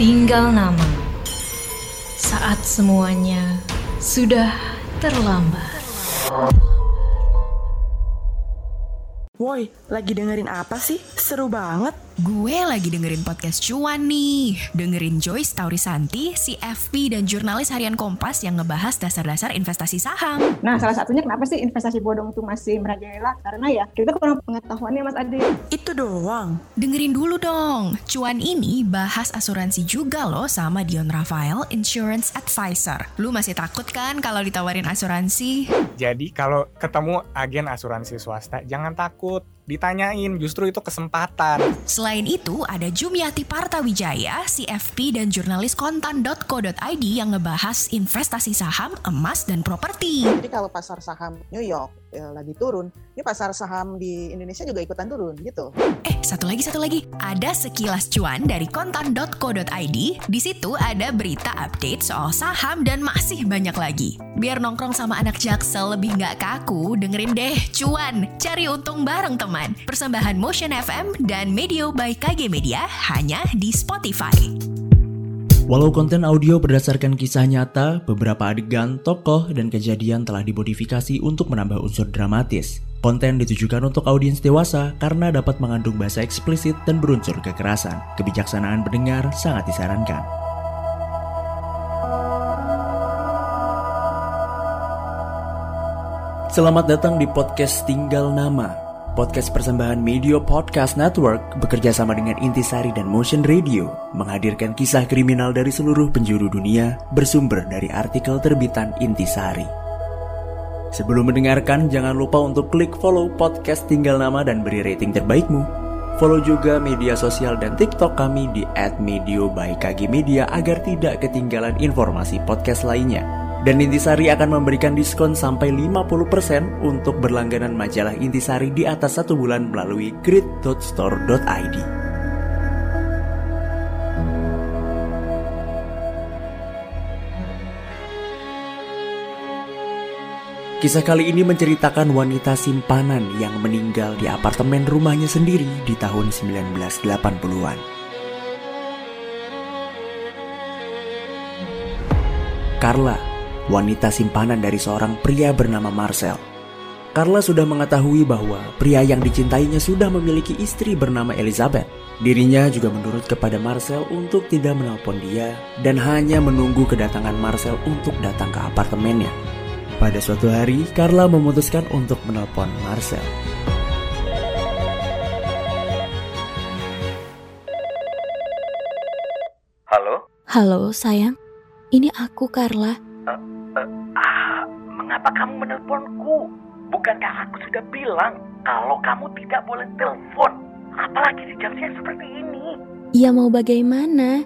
tinggal nama. Saat semuanya sudah terlambat. Woi, lagi dengerin apa sih? Seru banget. Gue lagi dengerin podcast cuan nih. Dengerin Joyce Taurisanti, CFP dan jurnalis harian Kompas yang ngebahas dasar-dasar investasi saham. Nah, salah satunya kenapa sih investasi bodong itu masih merajalela? Karena ya kita kurang pengetahuannya Mas Adi. Itu doang. Dengerin dulu dong. Cuan ini bahas asuransi juga loh sama Dion Rafael, Insurance Advisor. Lu masih takut kan kalau ditawarin asuransi? Jadi kalau ketemu agen asuransi swasta jangan takut ditanyain justru itu kesempatan. Selain itu, ada Jumiati Partawijaya, CFP dan jurnalis kontan.co.id yang ngebahas investasi saham, emas, dan properti. Jadi kalau pasar saham New York ya, lagi turun, ini pasar saham di Indonesia juga ikutan turun gitu. Eh, satu lagi, satu lagi. Ada sekilas cuan dari kontan.co.id. Di situ ada berita update soal saham dan masih banyak lagi. Biar nongkrong sama anak jaksel lebih nggak kaku, dengerin deh cuan. Cari untung bareng teman. Persembahan Motion FM dan Medio by KG Media hanya di Spotify. Walau konten audio berdasarkan kisah nyata, beberapa adegan, tokoh, dan kejadian telah dimodifikasi untuk menambah unsur dramatis. Konten ditujukan untuk audiens dewasa karena dapat mengandung bahasa eksplisit dan berunsur kekerasan. Kebijaksanaan pendengar sangat disarankan. Selamat datang di podcast Tinggal Nama. Podcast persembahan Media Podcast Network bekerja sama dengan Intisari dan Motion Radio menghadirkan kisah kriminal dari seluruh penjuru dunia bersumber dari artikel terbitan Intisari. Sebelum mendengarkan, jangan lupa untuk klik follow podcast Tinggal Nama dan beri rating terbaikmu. Follow juga media sosial dan TikTok kami di @medio by KG Media agar tidak ketinggalan informasi podcast lainnya. Dan Intisari akan memberikan diskon sampai 50% untuk berlangganan majalah Intisari di atas satu bulan melalui grid.store.id. Kisah kali ini menceritakan wanita simpanan yang meninggal di apartemen rumahnya sendiri di tahun 1980-an. Carla, wanita simpanan dari seorang pria bernama Marcel. Carla sudah mengetahui bahwa pria yang dicintainya sudah memiliki istri bernama Elizabeth. Dirinya juga menurut kepada Marcel untuk tidak menelpon dia dan hanya menunggu kedatangan Marcel untuk datang ke apartemennya. Pada suatu hari, Carla memutuskan untuk menelpon Marcel. Halo? Halo, sayang. Ini aku, Carla. Ah, mengapa kamu menelponku? Bukankah aku sudah bilang kalau kamu tidak boleh telepon? Apalagi di jam siang seperti ini. Ya mau bagaimana?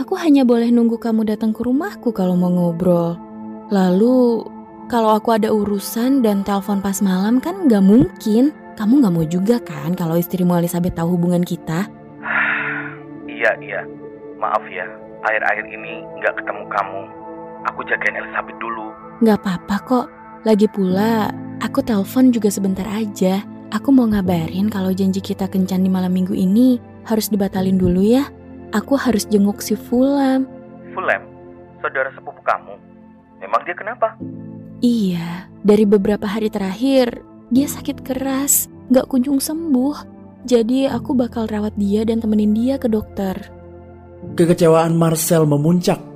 Aku hanya boleh nunggu kamu datang ke rumahku kalau mau ngobrol. Lalu, kalau aku ada urusan dan telepon pas malam kan nggak mungkin. Kamu nggak mau juga kan kalau istrimu Elizabeth tahu hubungan kita? Iya, iya. Maaf ya, akhir-akhir ini nggak ketemu kamu. Aku jagain Elizabeth dulu. Nggak apa-apa kok. Lagi pula, aku telepon juga sebentar aja. Aku mau ngabarin kalau janji kita kencan di malam minggu ini harus dibatalin dulu ya. Aku harus jenguk si Fulam. Fulem, saudara sepupu kamu. Memang dia kenapa? Iya, dari beberapa hari terakhir dia sakit keras, nggak kunjung sembuh. Jadi aku bakal rawat dia dan temenin dia ke dokter. Kekecewaan Marcel memuncak.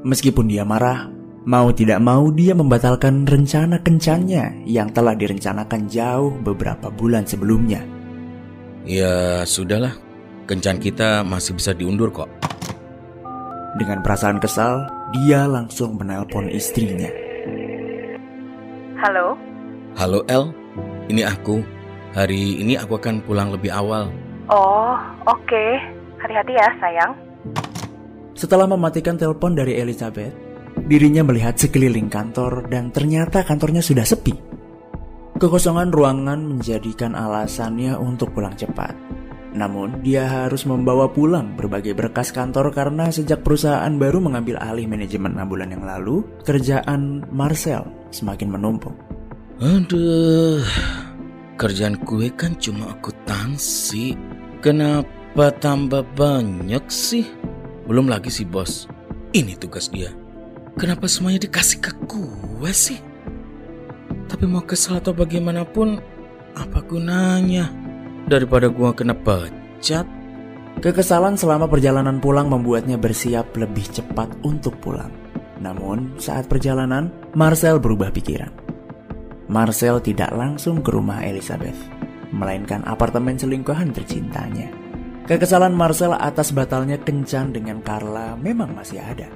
Meskipun dia marah, mau tidak mau dia membatalkan rencana kencannya yang telah direncanakan jauh beberapa bulan sebelumnya. Ya sudahlah, kencan kita masih bisa diundur kok. Dengan perasaan kesal, dia langsung menelpon istrinya. Halo? Halo El, ini aku. Hari ini aku akan pulang lebih awal. Oh, oke. Hati-hati ya, sayang. Setelah mematikan telepon dari Elizabeth, dirinya melihat sekeliling kantor dan ternyata kantornya sudah sepi. Kekosongan ruangan menjadikan alasannya untuk pulang cepat. Namun, dia harus membawa pulang berbagai berkas kantor karena sejak perusahaan baru mengambil alih manajemen enam bulan yang lalu, kerjaan Marcel semakin menumpuk. Aduh, kerjaan gue kan cuma akuntansi. Kenapa tambah banyak sih? Belum lagi si bos. Ini tugas dia. Kenapa semuanya dikasih ke gue sih? Tapi mau kesel atau bagaimanapun, apa gunanya? Daripada gua kena pecat. Kekesalan selama perjalanan pulang membuatnya bersiap lebih cepat untuk pulang. Namun, saat perjalanan, Marcel berubah pikiran. Marcel tidak langsung ke rumah Elizabeth, melainkan apartemen selingkuhan tercintanya. Kekesalan Marcel atas batalnya kencan dengan Carla memang masih ada.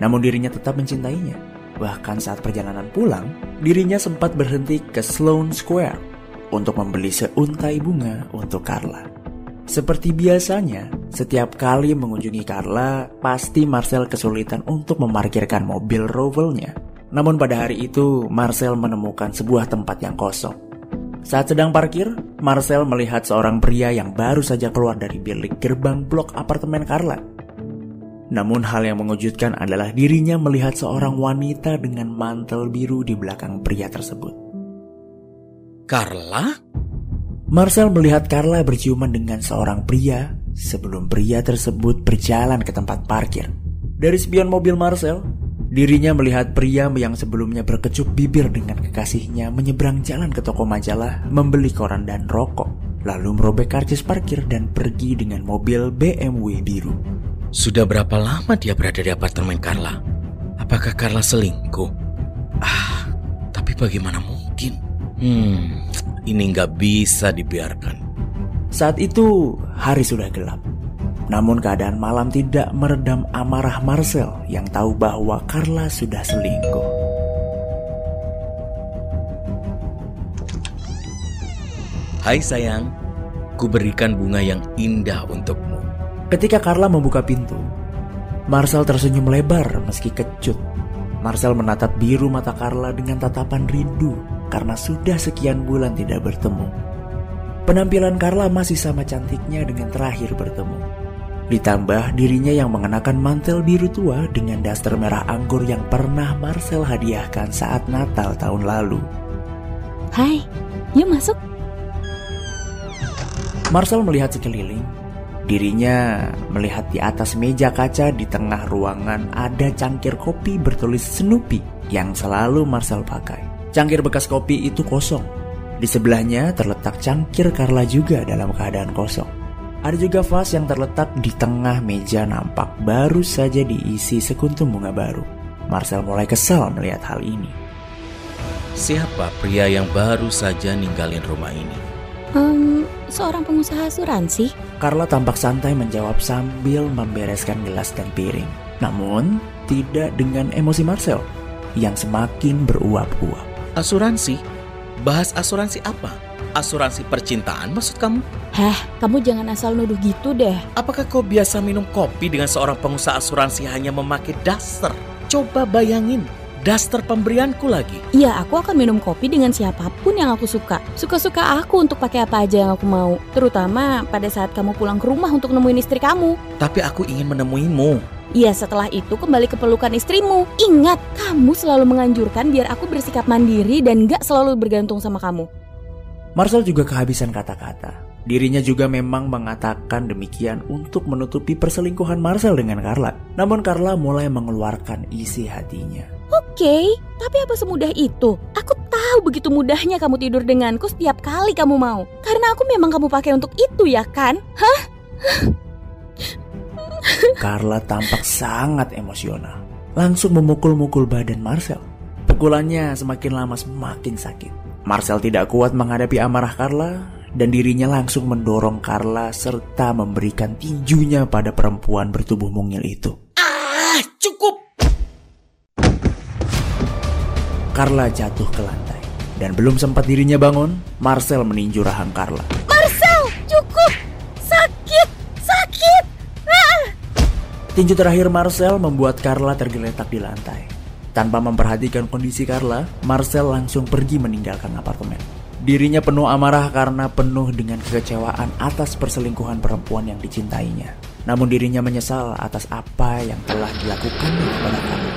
Namun dirinya tetap mencintainya. Bahkan saat perjalanan pulang, dirinya sempat berhenti ke Sloane Square untuk membeli seuntai bunga untuk Carla. Seperti biasanya, setiap kali mengunjungi Carla, pasti Marcel kesulitan untuk memarkirkan mobil Rovelnya. Namun pada hari itu, Marcel menemukan sebuah tempat yang kosong. Saat sedang parkir, Marcel melihat seorang pria yang baru saja keluar dari bilik gerbang blok apartemen Carla. Namun hal yang mengejutkan adalah dirinya melihat seorang wanita dengan mantel biru di belakang pria tersebut. Carla? Marcel melihat Carla berciuman dengan seorang pria sebelum pria tersebut berjalan ke tempat parkir. Dari spion mobil Marcel, dirinya melihat pria yang sebelumnya berkecup bibir dengan kekasihnya menyeberang jalan ke toko majalah membeli koran dan rokok, lalu merobek karcis parkir dan pergi dengan mobil BMW biru. Sudah berapa lama dia berada di apartemen Carla? Apakah Carla selingkuh? Ah, tapi bagaimana mungkin? Hmm, ini nggak bisa dibiarkan. Saat itu, hari sudah gelap. Namun keadaan malam tidak meredam amarah Marcel yang tahu bahwa Carla sudah selingkuh. Hai sayang, ku berikan bunga yang indah untukmu. Ketika Carla membuka pintu, Marcel tersenyum lebar meski kecut. Marcel menatap biru mata Carla dengan tatapan rindu karena sudah sekian bulan tidak bertemu. Penampilan Carla masih sama cantiknya dengan terakhir bertemu. Ditambah dirinya yang mengenakan mantel biru tua dengan daster merah anggur yang pernah Marcel hadiahkan saat Natal tahun lalu. Hai, yuk masuk. Marcel melihat sekeliling. Dirinya melihat di atas meja kaca di tengah ruangan ada cangkir kopi bertulis Snoopy yang selalu Marcel pakai. Cangkir bekas kopi itu kosong. Di sebelahnya terletak cangkir Carla juga dalam keadaan kosong. Ada juga vas yang terletak di tengah meja nampak baru saja diisi sekuntum bunga baru. Marcel mulai kesal melihat hal ini. Siapa pria yang baru saja ninggalin rumah ini? Um, seorang pengusaha asuransi. Carla tampak santai menjawab sambil membereskan gelas dan piring. Namun, tidak dengan emosi Marcel yang semakin beruap-uap. Asuransi? Bahas asuransi apa? Asuransi percintaan maksud kamu? Heh, kamu jangan asal nuduh gitu deh. Apakah kau biasa minum kopi dengan seorang pengusaha asuransi hanya memakai daster? Coba bayangin, daster pemberianku lagi. Iya, aku akan minum kopi dengan siapa pun yang aku suka. Suka-suka aku untuk pakai apa aja yang aku mau. Terutama pada saat kamu pulang ke rumah untuk nemuin istri kamu. Tapi aku ingin menemuimu. Iya, setelah itu kembali ke pelukan istrimu. Ingat, kamu selalu menganjurkan biar aku bersikap mandiri dan gak selalu bergantung sama kamu. Marcel juga kehabisan kata-kata. Dirinya juga memang mengatakan demikian untuk menutupi perselingkuhan Marcel dengan Carla. Namun Carla mulai mengeluarkan isi hatinya. Oke, okay, tapi apa semudah itu? Aku tahu begitu mudahnya kamu tidur denganku setiap kali kamu mau. Karena aku memang kamu pakai untuk itu ya kan? Hah? Carla tampak sangat emosional. Langsung memukul-mukul badan Marcel. Pukulannya semakin lama semakin sakit. Marcel tidak kuat menghadapi amarah Carla dan dirinya langsung mendorong Carla serta memberikan tinjunya pada perempuan bertubuh mungil itu. Ah, cukup! Carla jatuh ke lantai dan belum sempat dirinya bangun, Marcel meninju rahang Carla. Marcel, cukup! Sakit! Sakit! Ah! Tinju terakhir Marcel membuat Carla tergeletak di lantai. Tanpa memperhatikan kondisi Carla, Marcel langsung pergi meninggalkan apartemen. Dirinya penuh amarah karena penuh dengan kekecewaan atas perselingkuhan perempuan yang dicintainya. Namun dirinya menyesal atas apa yang telah dilakukannya kepada Carla.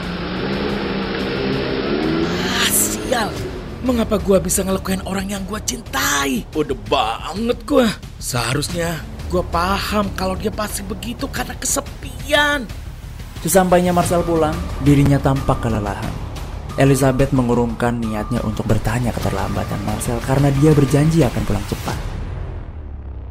Ah, sial! Mengapa gua bisa ngelukain orang yang gua cintai? Udah banget gua. Seharusnya gua paham kalau dia pasti begitu karena kesepian. Sesampainya Marcel pulang, dirinya tampak kelelahan. Elizabeth mengurungkan niatnya untuk bertanya keterlambatan Marcel karena dia berjanji akan pulang cepat.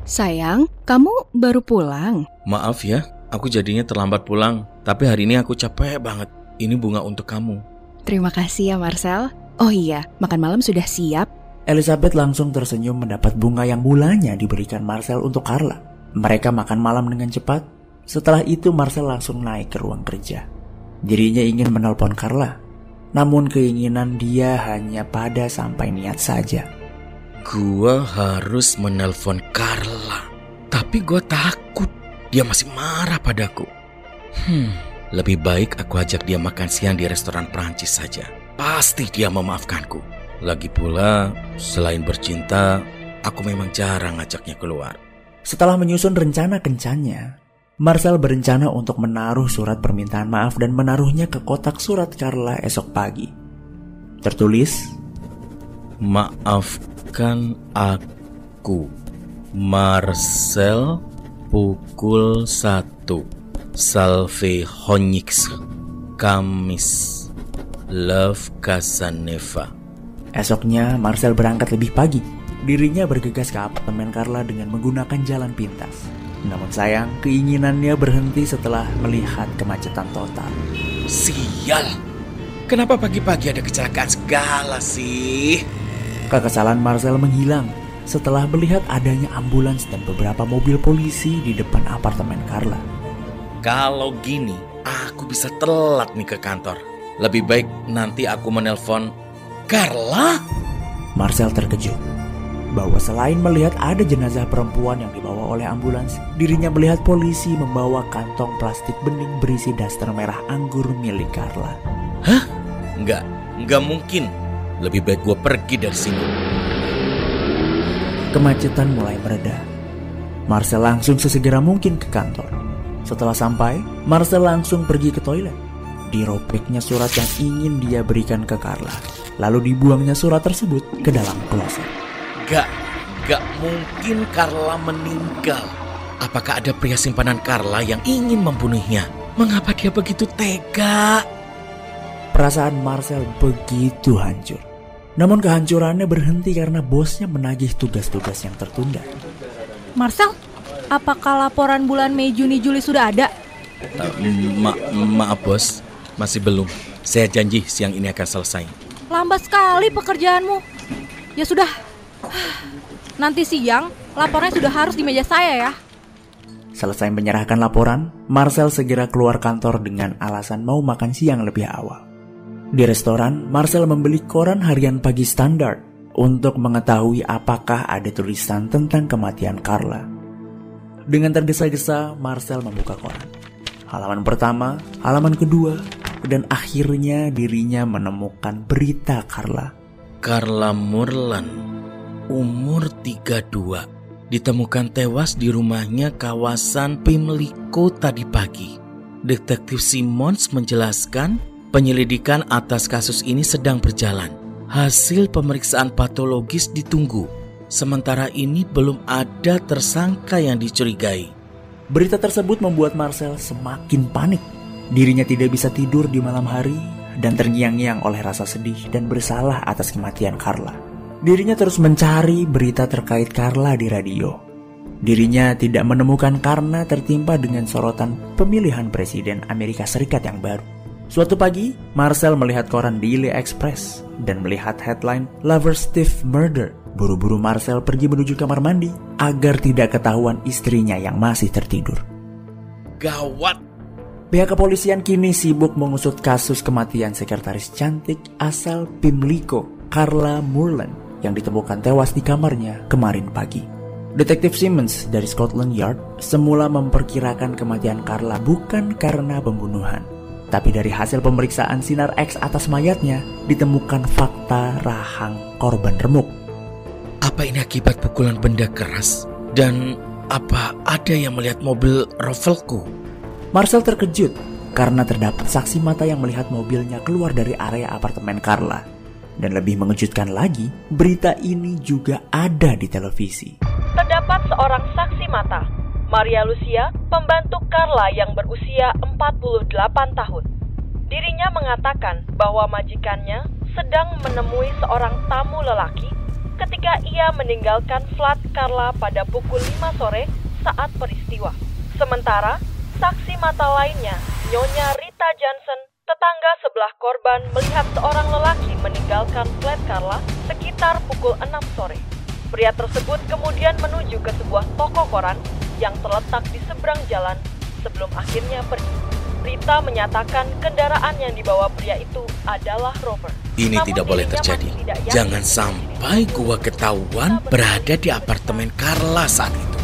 Sayang, kamu baru pulang. Maaf ya, aku jadinya terlambat pulang. Tapi hari ini aku capek banget. Ini bunga untuk kamu. Terima kasih ya Marcel. Oh iya, makan malam sudah siap. Elizabeth langsung tersenyum mendapat bunga yang mulanya diberikan Marcel untuk Carla. Mereka makan malam dengan cepat. Setelah itu Marcel langsung naik ke ruang kerja. Dirinya ingin menelpon Carla. Namun keinginan dia hanya pada sampai niat saja. Gua harus menelpon Carla. Tapi gua takut dia masih marah padaku. Hmm, lebih baik aku ajak dia makan siang di restoran Prancis saja. Pasti dia memaafkanku. Lagi pula, selain bercinta, aku memang jarang ngajaknya keluar. Setelah menyusun rencana kencannya, Marcel berencana untuk menaruh surat permintaan maaf dan menaruhnya ke kotak surat Carla esok pagi. Tertulis, Maafkan aku, Marcel pukul 1, Salve Honix, Kamis, Love Casaneva. Esoknya Marcel berangkat lebih pagi. Dirinya bergegas ke apartemen Carla dengan menggunakan jalan pintas. Namun sayang, keinginannya berhenti setelah melihat kemacetan total. Sial, kenapa pagi-pagi ada kecelakaan segala sih? Kekesalan Marcel menghilang setelah melihat adanya ambulans dan beberapa mobil polisi di depan apartemen Carla. Kalau gini, aku bisa telat nih ke kantor. Lebih baik nanti aku menelpon Carla? Marcel terkejut bahwa selain melihat ada jenazah perempuan yang dibawa oleh ambulans, dirinya melihat polisi membawa kantong plastik bening berisi daster merah anggur milik Carla. Hah? Enggak, enggak mungkin. Lebih baik gue pergi dari sini. Kemacetan mulai mereda. Marcel langsung sesegera mungkin ke kantor. Setelah sampai, Marcel langsung pergi ke toilet. Diropeknya surat yang ingin dia berikan ke Carla. Lalu dibuangnya surat tersebut ke dalam kloset. Gak, gak mungkin Carla meninggal. Apakah ada pria simpanan Carla yang ingin membunuhnya? Mengapa dia begitu tega? Perasaan Marcel begitu hancur. Namun kehancurannya berhenti karena bosnya menagih tugas-tugas yang tertunda. Marcel, apakah laporan bulan Mei, Juni, Juli sudah ada? Uh, ma maaf bos, masih belum. Saya janji siang ini akan selesai. Lambat sekali pekerjaanmu. Ya sudah, nanti siang laporannya sudah harus di meja saya ya. Selesai menyerahkan laporan, Marcel segera keluar kantor dengan alasan mau makan siang lebih awal. Di restoran, Marcel membeli koran harian pagi standar untuk mengetahui apakah ada tulisan tentang kematian Carla. Dengan tergesa-gesa, Marcel membuka koran. Halaman pertama, halaman kedua, dan akhirnya dirinya menemukan berita Carla. Carla Murlan, umur 32, ditemukan tewas di rumahnya kawasan Pimlico tadi pagi. Detektif Simmons menjelaskan Penyelidikan atas kasus ini sedang berjalan. Hasil pemeriksaan patologis ditunggu. Sementara ini belum ada tersangka yang dicurigai. Berita tersebut membuat Marcel semakin panik. Dirinya tidak bisa tidur di malam hari dan terngiang-ngiang oleh rasa sedih dan bersalah atas kematian Carla. Dirinya terus mencari berita terkait Carla di radio. Dirinya tidak menemukan karena tertimpa dengan sorotan pemilihan presiden Amerika Serikat yang baru. Suatu pagi, Marcel melihat koran Daily Express dan melihat headline Lover Steve Murder. Buru-buru Marcel pergi menuju kamar mandi agar tidak ketahuan istrinya yang masih tertidur. Gawat! Pihak kepolisian kini sibuk mengusut kasus kematian sekretaris cantik asal Pimlico, Carla Moreland, yang ditemukan tewas di kamarnya kemarin pagi. Detektif Simmons dari Scotland Yard semula memperkirakan kematian Carla bukan karena pembunuhan, tapi dari hasil pemeriksaan sinar X atas mayatnya ditemukan fakta rahang korban remuk. Apa ini akibat pukulan benda keras? Dan apa ada yang melihat mobil Rovelku? Marcel terkejut karena terdapat saksi mata yang melihat mobilnya keluar dari area apartemen Carla. Dan lebih mengejutkan lagi, berita ini juga ada di televisi. Terdapat seorang saksi mata Maria Lucia, pembantu Carla yang berusia 48 tahun. Dirinya mengatakan bahwa majikannya sedang menemui seorang tamu lelaki ketika ia meninggalkan flat Carla pada pukul 5 sore saat peristiwa. Sementara, saksi mata lainnya, Nyonya Rita Johnson, tetangga sebelah korban melihat seorang lelaki meninggalkan flat Carla sekitar pukul 6 sore. Pria tersebut kemudian menuju ke sebuah toko koran yang terletak di seberang jalan sebelum akhirnya pergi. Rita menyatakan kendaraan yang dibawa pria itu adalah Rover. Ini Namun tidak boleh terjadi. tidak Jangan sampai gua ketahuan berada di apartemen Carla saat itu.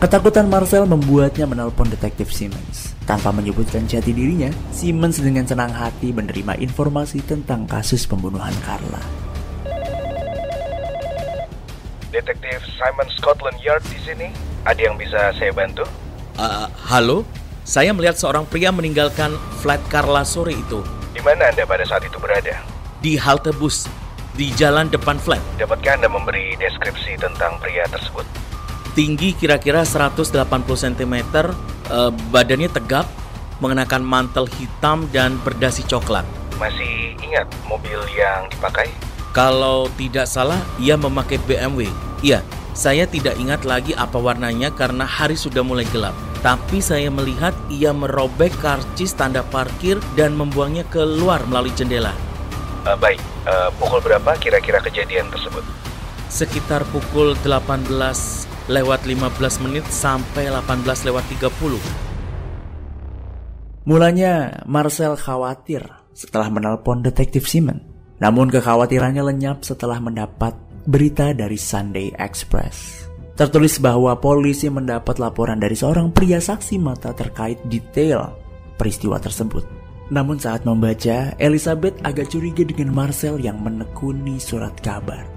Ketakutan Marcel membuatnya menelpon detektif Simmons. Tanpa menyebutkan jati dirinya, Simmons dengan senang hati menerima informasi tentang kasus pembunuhan Carla. Detektif Simon Scotland Yard di sini. Ada yang bisa saya bantu? Uh, halo, saya melihat seorang pria meninggalkan flat Carla sore itu Di mana Anda pada saat itu berada? di halte bus di jalan depan flat. Dapatkah Anda memberi deskripsi tentang pria tersebut? Tinggi kira-kira 180 cm, eh, badannya tegap, mengenakan mantel hitam dan berdasi coklat. Masih ingat mobil yang dipakai? Kalau tidak salah, ia memakai BMW. Iya, saya tidak ingat lagi apa warnanya karena hari sudah mulai gelap. Tapi saya melihat ia merobek karcis tanda parkir dan membuangnya keluar melalui jendela. Eh, baik, Eh, pukul berapa kira-kira kejadian tersebut? Sekitar pukul 18 lewat 15 menit sampai 18 lewat 30. Mulanya, Marcel khawatir setelah menelpon detektif Simon. Namun kekhawatirannya lenyap setelah mendapat berita dari Sunday Express. Tertulis bahwa polisi mendapat laporan dari seorang pria saksi mata terkait detail peristiwa tersebut. Namun saat membaca, Elizabeth agak curiga dengan Marcel yang menekuni surat kabar.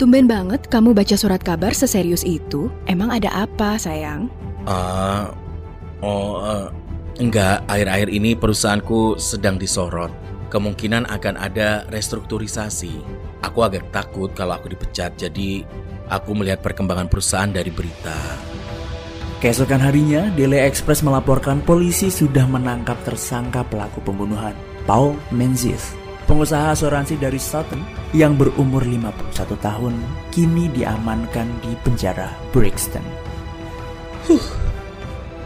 Tumben banget kamu baca surat kabar seserius itu. Emang ada apa, sayang? Ah, oh, eh, enggak. Akhir-akhir ini perusahaanku sedang disorot. Kemungkinan akan ada restrukturisasi. Aku agak takut kalau aku dipecat, jadi aku melihat perkembangan perusahaan dari berita. Keesokan harinya, Daily Express melaporkan polisi sudah menangkap tersangka pelaku pembunuhan, Paul Menzies. Pengusaha asuransi dari Sutton yang berumur 51 tahun kini diamankan di penjara Brixton. Huh,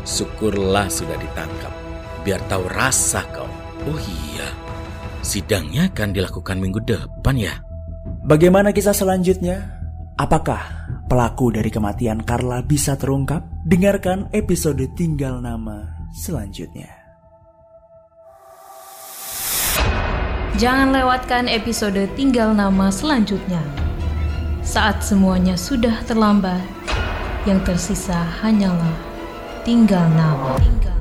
syukurlah sudah ditangkap. Biar tahu rasa kau. Oh iya, sidangnya akan dilakukan minggu depan ya? Bagaimana kisah selanjutnya? Apakah pelaku dari kematian Carla bisa terungkap? Dengarkan episode Tinggal Nama selanjutnya. Jangan lewatkan episode Tinggal Nama selanjutnya. Saat semuanya sudah terlambat, yang tersisa hanyalah tinggal nama. Tinggal